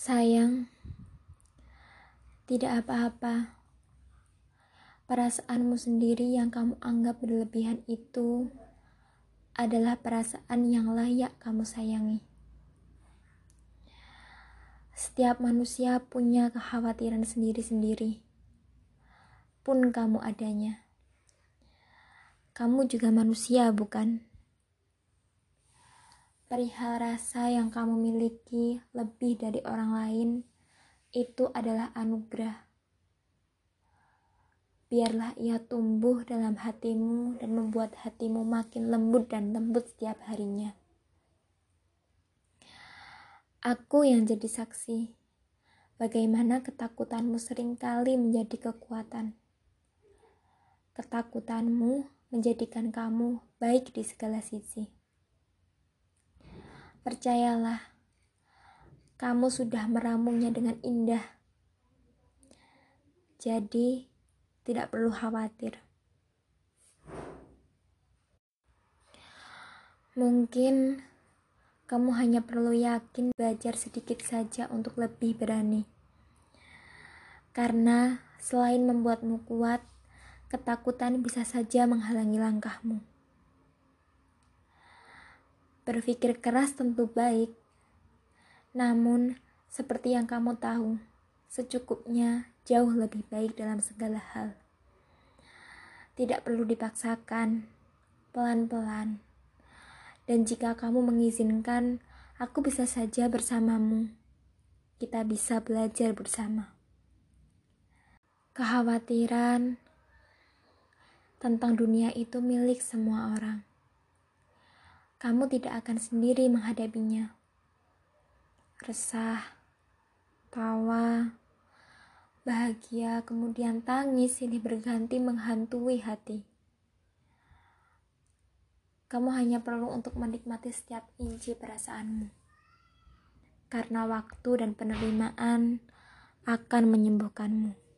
Sayang, tidak apa-apa. Perasaanmu sendiri yang kamu anggap berlebihan itu adalah perasaan yang layak kamu sayangi. Setiap manusia punya kekhawatiran sendiri-sendiri, pun kamu adanya. Kamu juga manusia, bukan? Perihal rasa yang kamu miliki lebih dari orang lain, itu adalah anugerah. Biarlah ia tumbuh dalam hatimu dan membuat hatimu makin lembut dan lembut setiap harinya. Aku yang jadi saksi, bagaimana ketakutanmu sering kali menjadi kekuatan. Ketakutanmu menjadikan kamu baik di segala sisi. Percayalah, kamu sudah meramunya dengan indah. Jadi, tidak perlu khawatir. Mungkin kamu hanya perlu yakin belajar sedikit saja untuk lebih berani. Karena selain membuatmu kuat, ketakutan bisa saja menghalangi langkahmu. Berpikir keras tentu baik, namun seperti yang kamu tahu, secukupnya jauh lebih baik dalam segala hal. Tidak perlu dipaksakan, pelan-pelan. Dan jika kamu mengizinkan, aku bisa saja bersamamu. Kita bisa belajar bersama. Kekhawatiran tentang dunia itu milik semua orang kamu tidak akan sendiri menghadapinya. Resah, tawa, bahagia, kemudian tangis ini berganti menghantui hati. Kamu hanya perlu untuk menikmati setiap inci perasaanmu. Karena waktu dan penerimaan akan menyembuhkanmu.